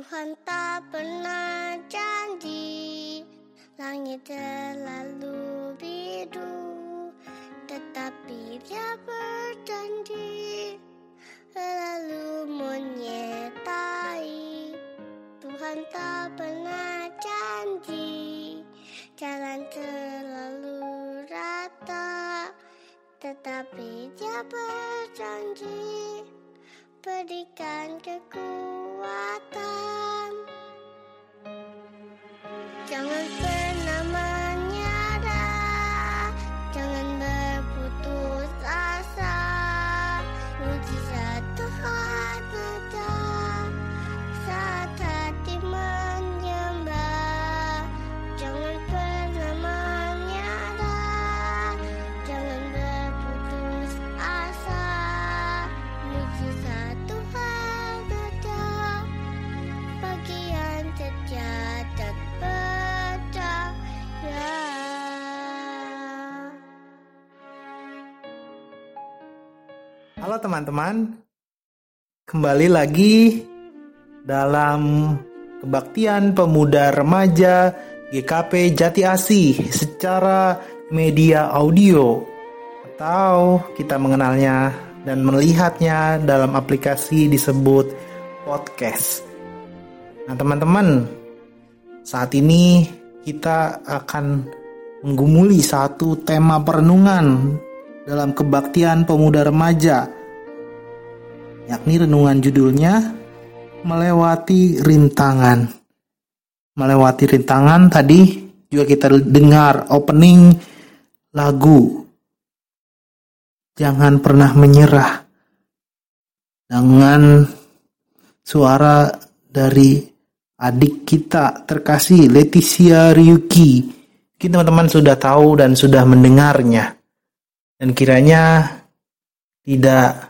Tuhan tak pernah janji Langit selalu biru Tetapi dia berjanji Selalu menyertai. Tuhan tak pernah janji Jalan selalu rata Tetapi dia berjanji. Berikan kekuatan teman-teman, kembali lagi dalam kebaktian pemuda remaja GKP Jati Asih secara media audio. Atau kita mengenalnya dan melihatnya dalam aplikasi disebut podcast. Nah teman-teman, saat ini kita akan menggumuli satu tema perenungan dalam kebaktian pemuda remaja yakni renungan judulnya melewati rintangan. Melewati rintangan tadi juga kita dengar opening lagu jangan pernah menyerah dengan suara dari adik kita terkasih Leticia Ryuki. Mungkin teman-teman sudah tahu dan sudah mendengarnya. Dan kiranya tidak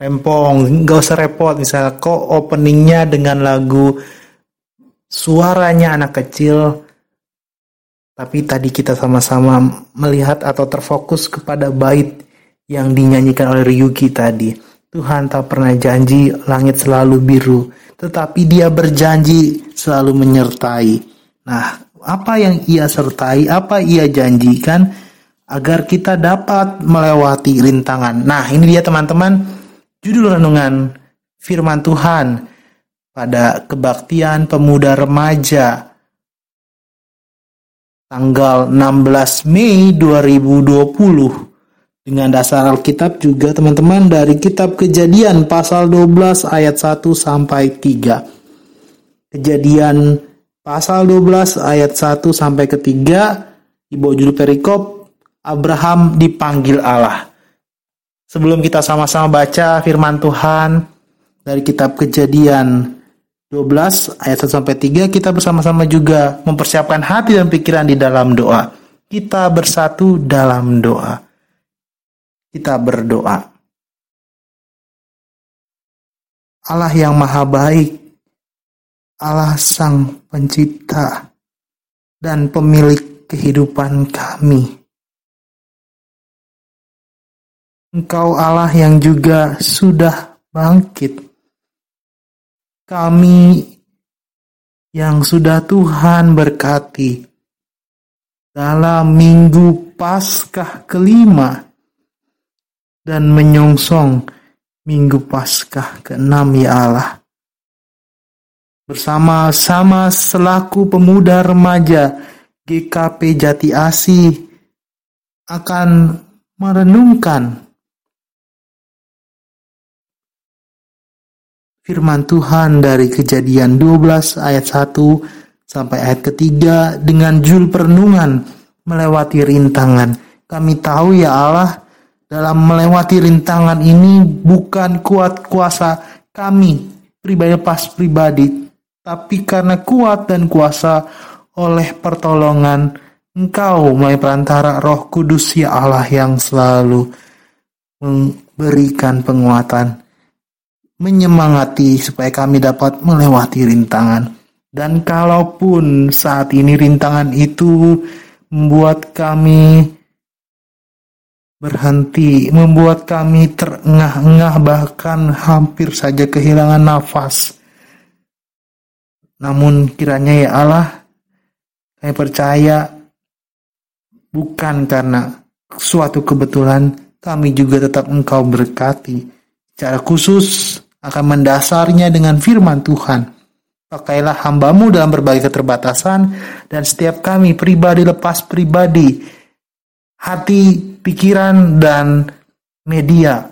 rempong, nggak usah repot. Misalnya kok openingnya dengan lagu suaranya anak kecil tapi tadi kita sama-sama melihat atau terfokus kepada bait yang dinyanyikan oleh Ryuki tadi. Tuhan tak pernah janji langit selalu biru tetapi dia berjanji selalu menyertai. Nah apa yang ia sertai apa ia janjikan agar kita dapat melewati rintangan. Nah, ini dia teman-teman judul renungan firman Tuhan pada kebaktian pemuda remaja tanggal 16 Mei 2020 dengan dasar Alkitab juga teman-teman dari kitab Kejadian pasal 12 ayat 1 sampai 3. Kejadian pasal 12 ayat 1 sampai ke 3 di bawah judul perikop Abraham dipanggil Allah. Sebelum kita sama-sama baca firman Tuhan dari kitab Kejadian 12 ayat 1 sampai 3 kita bersama-sama juga mempersiapkan hati dan pikiran di dalam doa. Kita bersatu dalam doa. Kita berdoa. Allah yang maha baik, Allah sang pencipta dan pemilik kehidupan kami. Engkau Allah yang juga sudah bangkit. Kami yang sudah Tuhan berkati dalam minggu Paskah kelima dan menyongsong minggu Paskah keenam ya Allah. Bersama-sama selaku pemuda remaja GKP Jati Asih akan merenungkan firman Tuhan dari kejadian 12 ayat 1 sampai ayat ketiga dengan jul perenungan melewati rintangan. Kami tahu ya Allah dalam melewati rintangan ini bukan kuat kuasa kami pribadi pas pribadi tapi karena kuat dan kuasa oleh pertolongan Engkau melalui perantara Roh Kudus ya Allah yang selalu memberikan penguatan menyemangati supaya kami dapat melewati rintangan. Dan kalaupun saat ini rintangan itu membuat kami berhenti, membuat kami terengah-engah bahkan hampir saja kehilangan nafas. Namun kiranya ya Allah, kami percaya bukan karena suatu kebetulan, kami juga tetap Engkau berkati. Secara khusus akan mendasarnya dengan firman Tuhan. Pakailah hambamu dalam berbagai keterbatasan dan setiap kami pribadi lepas pribadi, hati, pikiran, dan media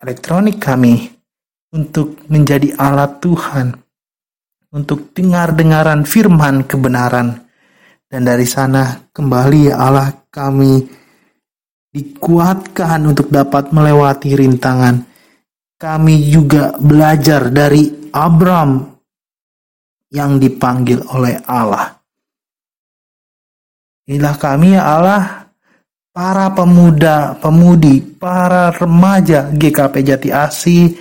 elektronik kami untuk menjadi alat Tuhan, untuk dengar-dengaran firman kebenaran. Dan dari sana kembali ya Allah kami dikuatkan untuk dapat melewati rintangan. Kami juga belajar dari Abram yang dipanggil oleh Allah. Inilah kami ya Allah, para pemuda, pemudi, para remaja GKP Jati Asih,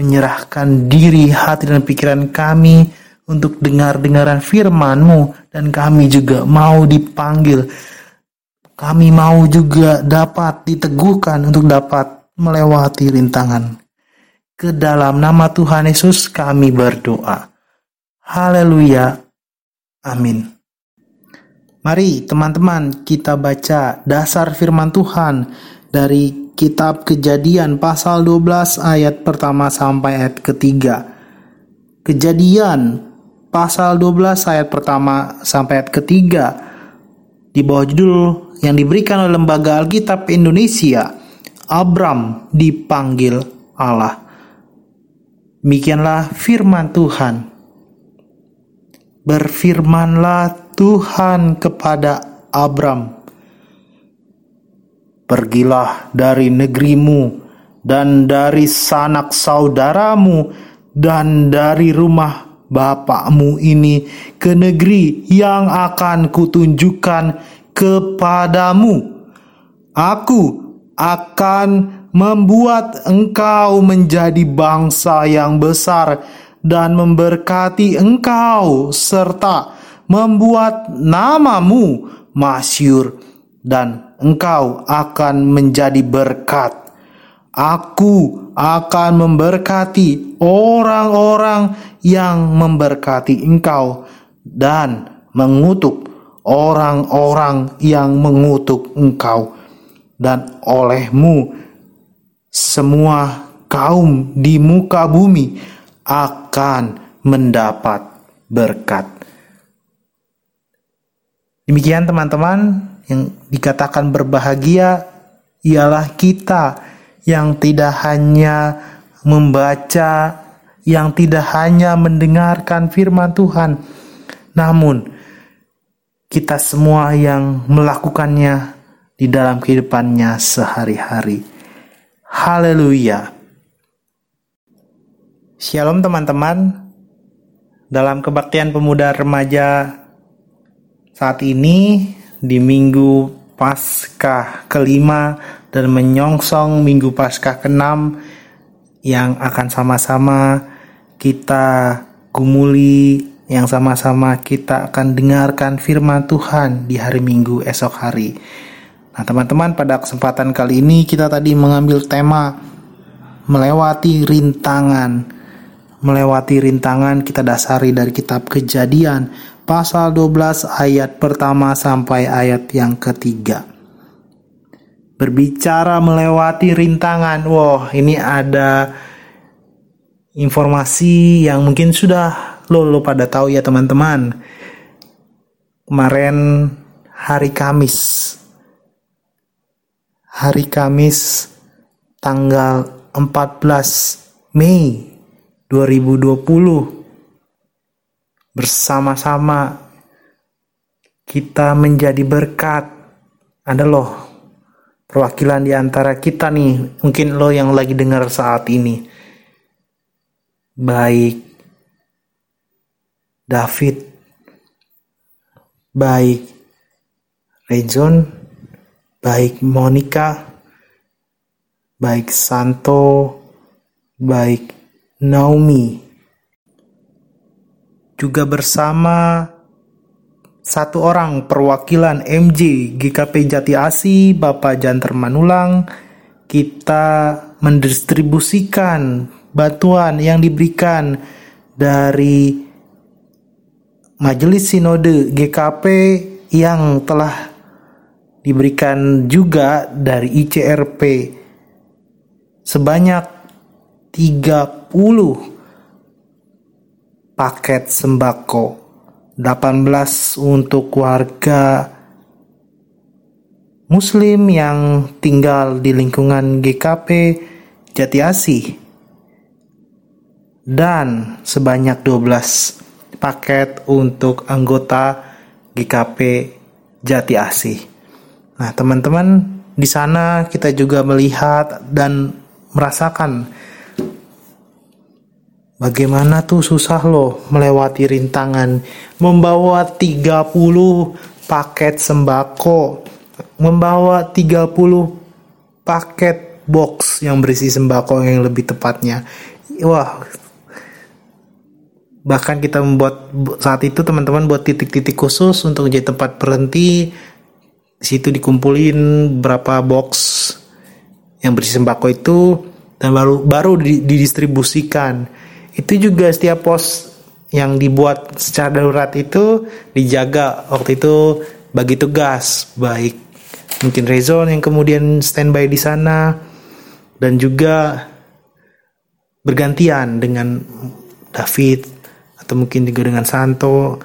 menyerahkan diri, hati dan pikiran kami untuk dengar-dengaran firman-Mu dan kami juga mau dipanggil. Kami mau juga dapat diteguhkan untuk dapat melewati rintangan. Ke dalam nama Tuhan Yesus kami berdoa. Haleluya. Amin. Mari teman-teman kita baca dasar firman Tuhan dari kitab kejadian pasal 12 ayat pertama sampai ayat ketiga. Kejadian pasal 12 ayat pertama sampai ayat ketiga di bawah judul yang diberikan oleh Lembaga Alkitab Indonesia, Abram dipanggil Allah. Demikianlah firman Tuhan. Berfirmanlah Tuhan kepada Abram, Pergilah dari negerimu dan dari sanak saudaramu dan dari rumah bapakmu ini ke negeri yang akan kutunjukkan kepadamu. Aku akan membuat engkau menjadi bangsa yang besar dan memberkati engkau serta membuat namamu masyur dan engkau akan menjadi berkat. Aku akan memberkati orang-orang yang memberkati engkau dan mengutuk orang-orang yang mengutuk engkau dan olehmu semua kaum di muka bumi akan mendapat berkat. Demikian teman-teman yang dikatakan berbahagia ialah kita yang tidak hanya membaca, yang tidak hanya mendengarkan firman Tuhan, namun kita semua yang melakukannya di dalam kehidupannya sehari-hari. Haleluya. Shalom teman-teman. Dalam kebaktian pemuda remaja saat ini di minggu Paskah kelima dan menyongsong minggu Paskah keenam yang akan sama-sama kita gumuli, yang sama-sama kita akan dengarkan firman Tuhan di hari Minggu esok hari. Nah, teman-teman, pada kesempatan kali ini kita tadi mengambil tema melewati rintangan. Melewati rintangan kita dasari dari kitab Kejadian pasal 12 ayat pertama sampai ayat yang ketiga. Berbicara melewati rintangan. Wow, ini ada informasi yang mungkin sudah lo lo pada tahu ya teman-teman. Kemarin hari Kamis hari Kamis tanggal 14 Mei 2020 bersama-sama kita menjadi berkat. Ada loh perwakilan di antara kita nih mungkin lo yang lagi dengar saat ini. Baik. David. Baik. Rejon baik Monica, baik Santo, baik Naomi, juga bersama satu orang perwakilan MJ GKP Jati Asi, Bapak Janter Manulang, kita mendistribusikan bantuan yang diberikan dari Majelis Sinode GKP yang telah diberikan juga dari ICRP sebanyak 30 paket sembako 18 untuk warga muslim yang tinggal di lingkungan GKP Jati Asih dan sebanyak 12 paket untuk anggota GKP Jati Asih. Nah, teman-teman, di sana kita juga melihat dan merasakan bagaimana tuh susah loh melewati rintangan membawa 30 paket sembako, membawa 30 paket box yang berisi sembako yang lebih tepatnya. Wah, bahkan kita membuat saat itu teman-teman buat titik-titik khusus untuk jadi tempat berhenti situ dikumpulin berapa box yang berisi sembako itu dan baru baru didistribusikan. Itu juga setiap pos yang dibuat secara darurat itu dijaga waktu itu bagi tugas baik mungkin Rezon yang kemudian standby di sana dan juga bergantian dengan David atau mungkin juga dengan Santo.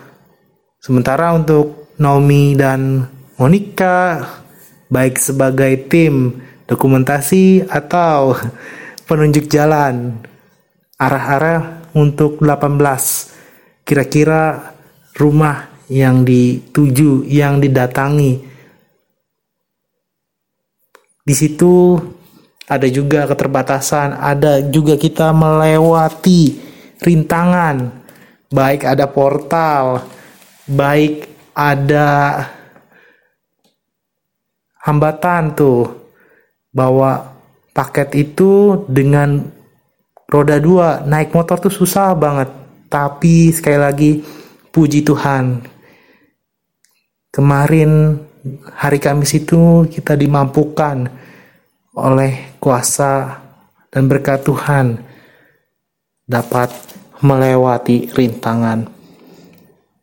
Sementara untuk Naomi dan Monica baik sebagai tim dokumentasi atau penunjuk jalan arah-arah untuk 18 kira-kira rumah yang dituju yang didatangi. Di situ ada juga keterbatasan ada juga kita melewati rintangan. Baik ada portal baik ada hambatan tuh. Bawa paket itu dengan roda dua. Naik motor tuh susah banget. Tapi sekali lagi puji Tuhan. Kemarin hari Kamis itu kita dimampukan oleh kuasa dan berkat Tuhan dapat melewati rintangan.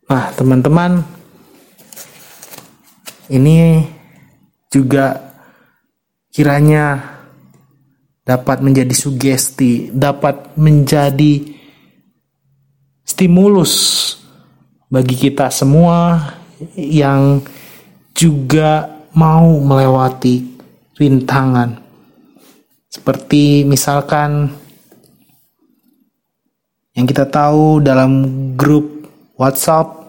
Nah, teman-teman, ini juga kiranya dapat menjadi sugesti, dapat menjadi stimulus bagi kita semua yang juga mau melewati rintangan. Seperti misalkan yang kita tahu dalam grup WhatsApp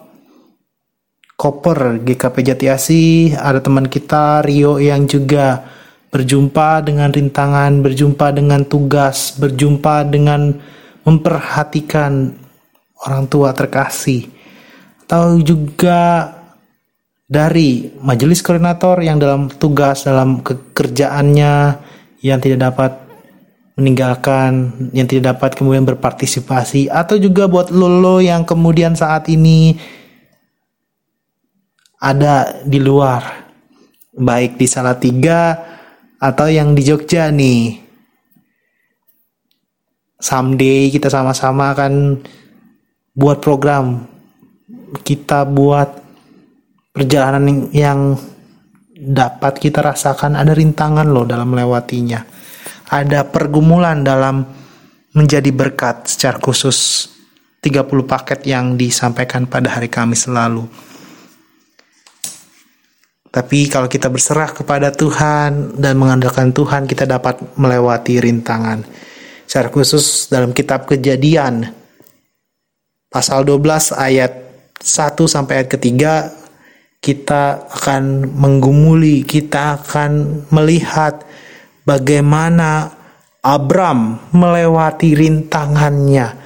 Koper GKP Jati Asih, ada teman kita Rio yang juga berjumpa dengan rintangan, berjumpa dengan tugas, berjumpa dengan memperhatikan orang tua terkasih. Atau juga dari majelis koordinator yang dalam tugas dalam pekerjaannya yang tidak dapat meninggalkan, yang tidak dapat kemudian berpartisipasi atau juga buat lolo yang kemudian saat ini ada di luar. Baik di Salatiga atau yang di Jogja nih. Someday kita sama-sama akan buat program. Kita buat perjalanan yang dapat kita rasakan. Ada rintangan loh dalam melewatinya. Ada pergumulan dalam menjadi berkat secara khusus. 30 paket yang disampaikan pada hari Kamis lalu. Tapi kalau kita berserah kepada Tuhan dan mengandalkan Tuhan, kita dapat melewati rintangan. Secara khusus dalam kitab Kejadian pasal 12 ayat 1 sampai ayat ketiga kita akan menggumuli, kita akan melihat bagaimana Abram melewati rintangannya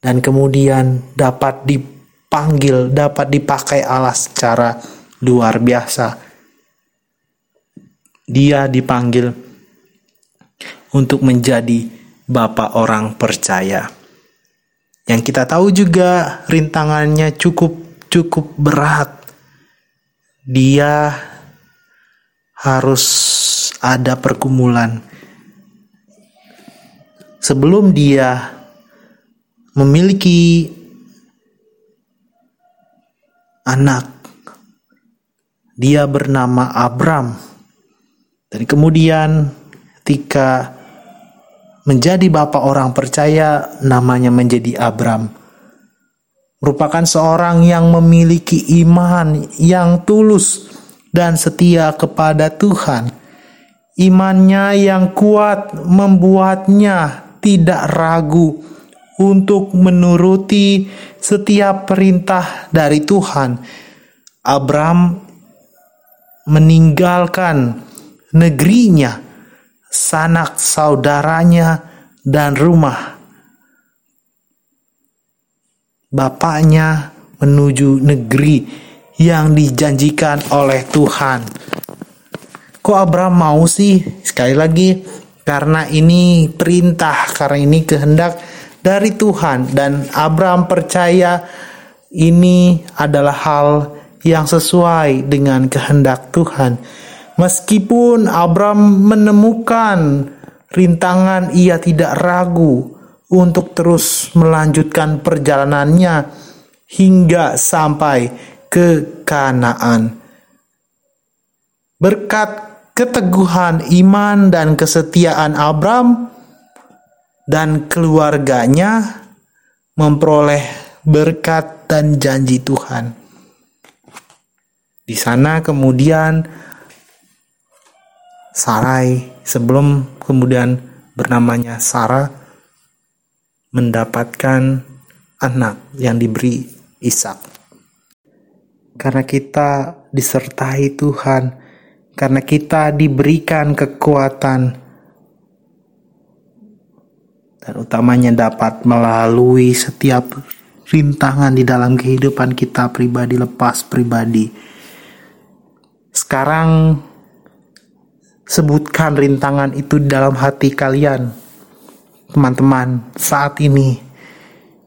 dan kemudian dapat dipanggil, dapat dipakai Allah secara luar biasa. Dia dipanggil untuk menjadi bapak orang percaya. Yang kita tahu juga rintangannya cukup cukup berat. Dia harus ada pergumulan. Sebelum dia memiliki anak. Dia bernama Abram. Dan kemudian ketika menjadi bapak orang percaya namanya menjadi Abram. Merupakan seorang yang memiliki iman yang tulus dan setia kepada Tuhan. Imannya yang kuat membuatnya tidak ragu untuk menuruti setiap perintah dari Tuhan. Abram meninggalkan negerinya, sanak saudaranya, dan rumah. Bapaknya menuju negeri yang dijanjikan oleh Tuhan. Kok Abram mau sih? Sekali lagi, karena ini perintah, karena ini kehendak dari Tuhan dan Abram percaya ini adalah hal yang sesuai dengan kehendak Tuhan. Meskipun Abram menemukan rintangan, ia tidak ragu untuk terus melanjutkan perjalanannya hingga sampai ke Kanaan. Berkat keteguhan iman dan kesetiaan Abram dan keluarganya memperoleh berkat dan janji Tuhan. Di sana kemudian Sarai sebelum kemudian bernamanya Sarah mendapatkan anak yang diberi Ishak. Karena kita disertai Tuhan, karena kita diberikan kekuatan dan utamanya dapat melalui setiap rintangan di dalam kehidupan kita pribadi lepas pribadi. Sekarang sebutkan rintangan itu dalam hati kalian. Teman-teman, saat ini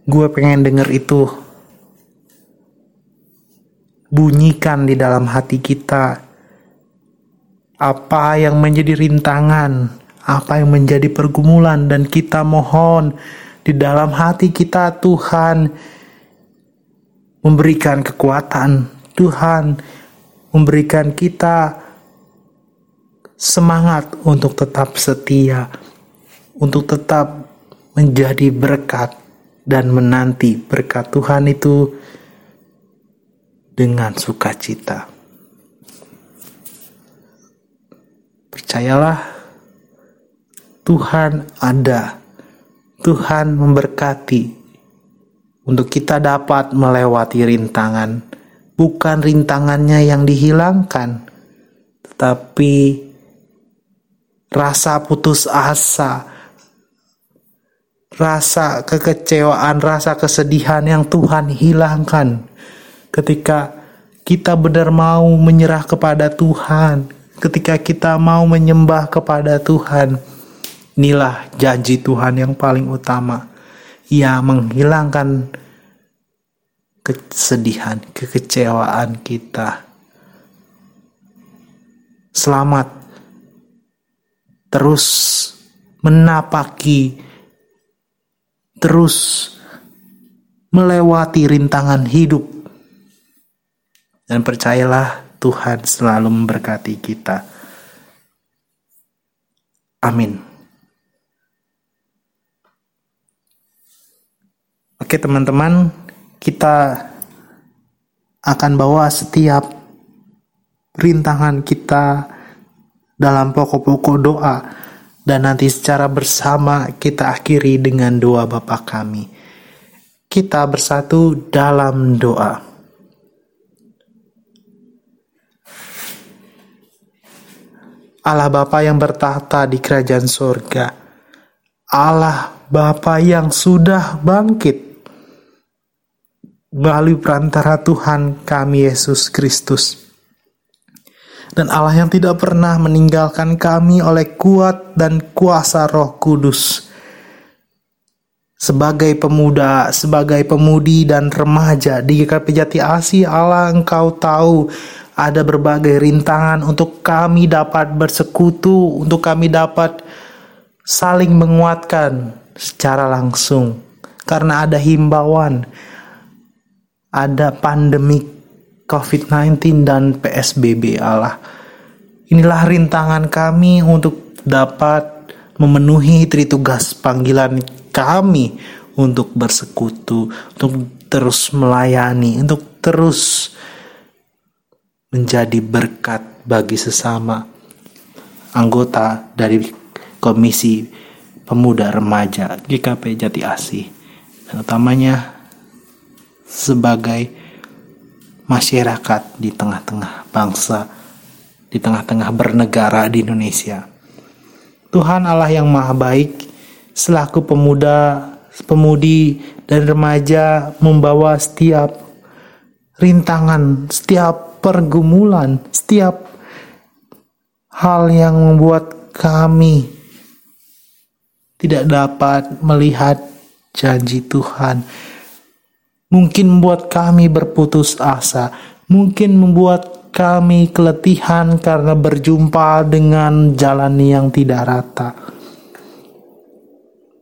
gue pengen denger itu bunyikan di dalam hati kita apa yang menjadi rintangan, apa yang menjadi pergumulan dan kita mohon di dalam hati kita Tuhan memberikan kekuatan, Tuhan memberikan kita semangat untuk tetap setia, untuk tetap menjadi berkat dan menanti berkat Tuhan itu dengan sukacita. Percayalah, Tuhan ada. Tuhan memberkati untuk kita dapat melewati rintangan. Bukan rintangannya yang dihilangkan, tetapi rasa putus asa, rasa kekecewaan, rasa kesedihan yang Tuhan hilangkan ketika kita benar mau menyerah kepada Tuhan, ketika kita mau menyembah kepada Tuhan, inilah janji Tuhan yang paling utama. Ia menghilangkan kesedihan, kekecewaan kita. Selamat terus menapaki, terus melewati rintangan hidup. Dan percayalah Tuhan selalu memberkati kita. Amin. Oke teman-teman, kita akan bawa setiap rintangan kita dalam pokok-pokok doa dan nanti secara bersama kita akhiri dengan doa Bapa kami. Kita bersatu dalam doa. Allah Bapa yang bertahta di kerajaan surga, Allah Bapa yang sudah bangkit melalui perantara Tuhan kami Yesus Kristus. Dan Allah yang tidak pernah meninggalkan kami oleh kuat dan kuasa roh kudus. Sebagai pemuda, sebagai pemudi dan remaja di GKP Jati Asi, Allah engkau tahu ada berbagai rintangan untuk kami dapat bersekutu, untuk kami dapat saling menguatkan secara langsung. karena ada himbauan, ada pandemi COVID-19 dan PSBB Allah. Inilah rintangan kami untuk dapat memenuhi tritugas panggilan kami untuk bersekutu, untuk terus melayani, untuk terus menjadi berkat bagi sesama anggota dari Komisi Pemuda Remaja GKP Jati Asih dan utamanya sebagai masyarakat di tengah-tengah bangsa di tengah-tengah bernegara di Indonesia. Tuhan Allah yang Maha Baik selaku pemuda, pemudi dan remaja membawa setiap rintangan, setiap pergumulan, setiap hal yang membuat kami tidak dapat melihat janji Tuhan. Mungkin membuat kami berputus asa, mungkin membuat kami keletihan karena berjumpa dengan jalan yang tidak rata.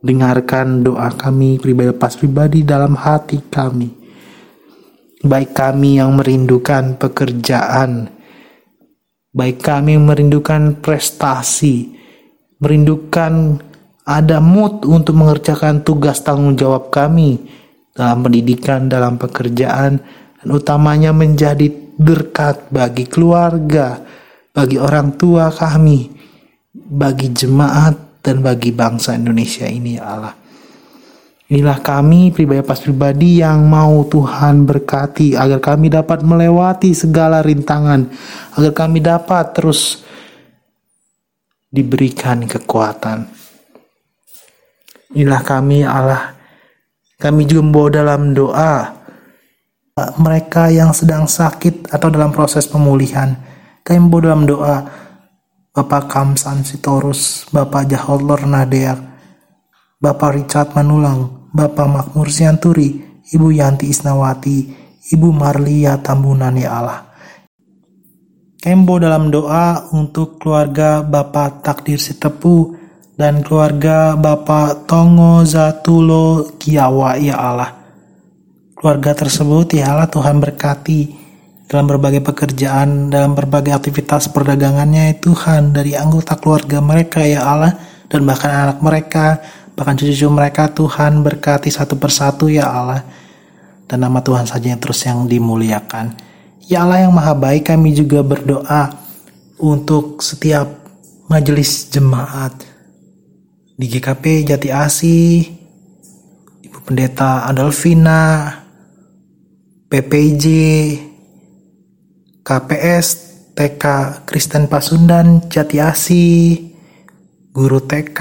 Dengarkan doa kami pribadi lepas pribadi dalam hati kami. Baik kami yang merindukan pekerjaan, baik kami merindukan prestasi, merindukan ada mood untuk mengerjakan tugas tanggung jawab kami dalam pendidikan, dalam pekerjaan, dan utamanya menjadi berkat bagi keluarga, bagi orang tua kami, bagi jemaat, dan bagi bangsa Indonesia ini ya Allah. Inilah kami pribadi pas pribadi yang mau Tuhan berkati agar kami dapat melewati segala rintangan, agar kami dapat terus diberikan kekuatan. Inilah kami Allah. Kami membawa dalam doa mereka yang sedang sakit atau dalam proses pemulihan. Kami membawa dalam doa Bapak Kamsan Sitorus, Bapak Jaholor Nadeak, Bapak Richard Manulang, Bapak Makmur Sianturi, Ibu Yanti Isnawati, Ibu Marlia Tambunan ya Allah. Kembo dalam doa untuk keluarga Bapak Takdir Sitepu dan keluarga Bapak Tongo Zatulo Kiawa ya Allah. Keluarga tersebut ya Allah Tuhan berkati dalam berbagai pekerjaan, dalam berbagai aktivitas perdagangannya ya Tuhan dari anggota keluarga mereka ya Allah dan bahkan anak mereka bahkan cucu-cucu mereka Tuhan berkati satu persatu ya Allah. Dan nama Tuhan saja yang terus yang dimuliakan. Ya Allah yang maha baik kami juga berdoa untuk setiap majelis jemaat di GKP Jati Asih Ibu Pendeta Adolfina PPJ KPS TK Kristen Pasundan Jati Asih guru TK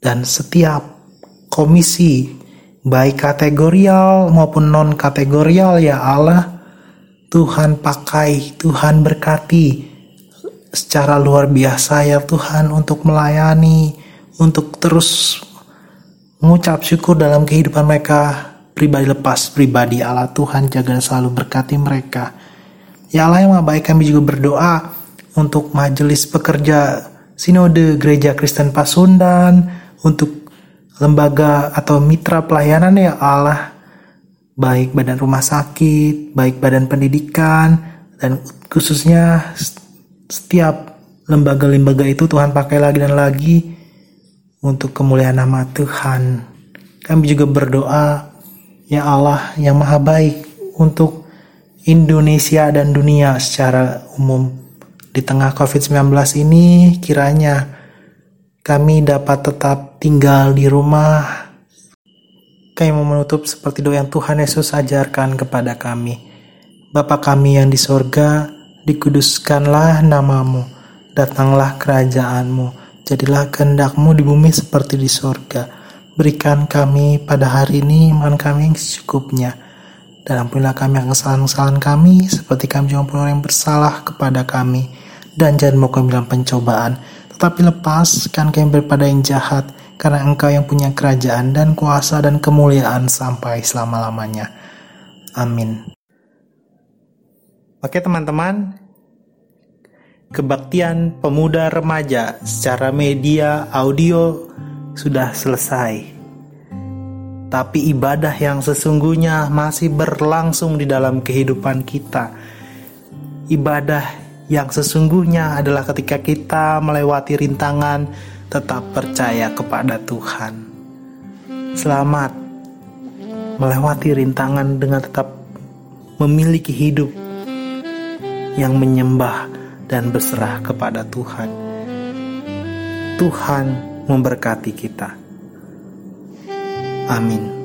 dan setiap komisi baik kategorial maupun non kategorial ya Allah Tuhan pakai Tuhan berkati secara luar biasa ya Tuhan untuk melayani untuk terus mengucap syukur dalam kehidupan mereka. Pribadi lepas pribadi Allah Tuhan jaga selalu berkati mereka. Ya Allah yang baik kami juga berdoa untuk majelis pekerja Sinode Gereja Kristen Pasundan untuk lembaga atau mitra pelayanan ya Allah. Baik badan rumah sakit, baik badan pendidikan dan khususnya setiap lembaga-lembaga itu Tuhan pakai lagi dan lagi untuk kemuliaan nama Tuhan. Kami juga berdoa ya Allah yang maha baik untuk Indonesia dan dunia secara umum. Di tengah COVID-19 ini kiranya kami dapat tetap tinggal di rumah. Kami mau menutup seperti doa yang Tuhan Yesus ajarkan kepada kami. Bapa kami yang di sorga, dikuduskanlah namamu, datanglah kerajaanmu, jadilah kehendakmu di bumi seperti di sorga. Berikan kami pada hari ini iman kami yang secukupnya. Dan ampunilah kami yang kesalahan-kesalahan kami, seperti kami juga orang yang bersalah kepada kami. Dan jangan mau kami dalam pencobaan, tetapi lepaskan kami daripada yang jahat, karena engkau yang punya kerajaan dan kuasa dan kemuliaan sampai selama-lamanya. Amin. Oke teman-teman, kebaktian pemuda remaja secara media audio sudah selesai. tapi ibadah yang sesungguhnya masih berlangsung di dalam kehidupan kita. Ibadah yang sesungguhnya adalah ketika kita melewati rintangan, tetap percaya kepada Tuhan. Selamat melewati rintangan dengan tetap memiliki hidup yang menyembah dan berserah kepada Tuhan. Tuhan memberkati kita. Amin.